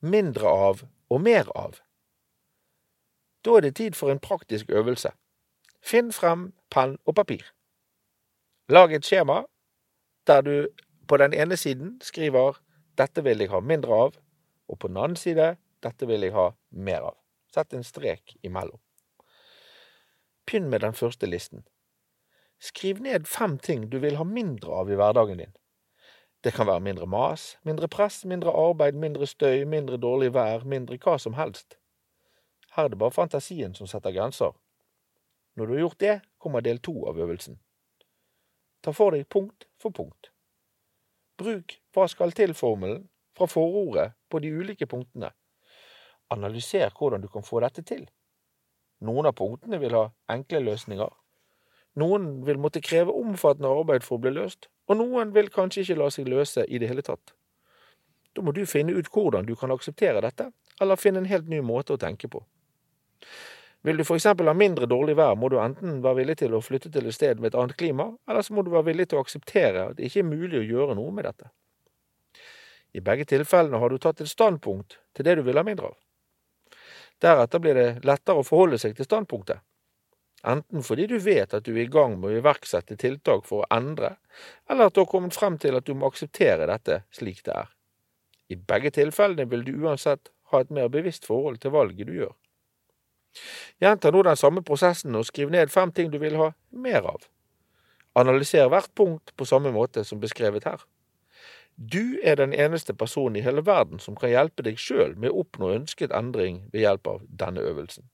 mindre av og mer av. Da er det tid for en praktisk øvelse. Finn frem penn og papir. Lag et skjema der du på den ene siden skriver 'dette vil jeg ha mindre av', og på den andre side 'dette vil jeg ha mer av'. Sett en strek imellom. Begynn med den første listen. Skriv ned fem ting du vil ha mindre av i hverdagen din. Det kan være mindre mas, mindre press, mindre arbeid, mindre støy, mindre dårlig vær, mindre hva som helst. Her er det bare fantasien som setter grenser. Når du har gjort det, kommer del to av øvelsen. Ta for deg punkt for punkt. Bruk hva skal til-formelen fra forordet på de ulike punktene. Analyser hvordan du kan få dette til. Noen av punktene vil ha enkle løsninger. Noen vil måtte kreve omfattende arbeid for å bli løst, og noen vil kanskje ikke la seg løse i det hele tatt. Da må du finne ut hvordan du kan akseptere dette, eller finne en helt ny måte å tenke på. Vil du for eksempel ha mindre dårlig vær, må du enten være villig til å flytte til et sted med et annet klima, eller så må du være villig til å akseptere at det ikke er mulig å gjøre noe med dette. I begge tilfellene har du tatt et standpunkt til det du vil ha mindre av. Deretter blir det lettere å forholde seg til standpunktet, enten fordi du vet at du er i gang med å iverksette tiltak for å endre, eller at du har kommet frem til at du må akseptere dette slik det er. I begge tilfellene vil du uansett ha et mer bevisst forhold til valget du gjør. Gjenta nå den samme prosessen og skriv ned fem ting du vil ha mer av. Analyser hvert punkt på samme måte som beskrevet her. Du er den eneste personen i hele verden som kan hjelpe deg sjøl med å oppnå ønsket endring ved hjelp av denne øvelsen.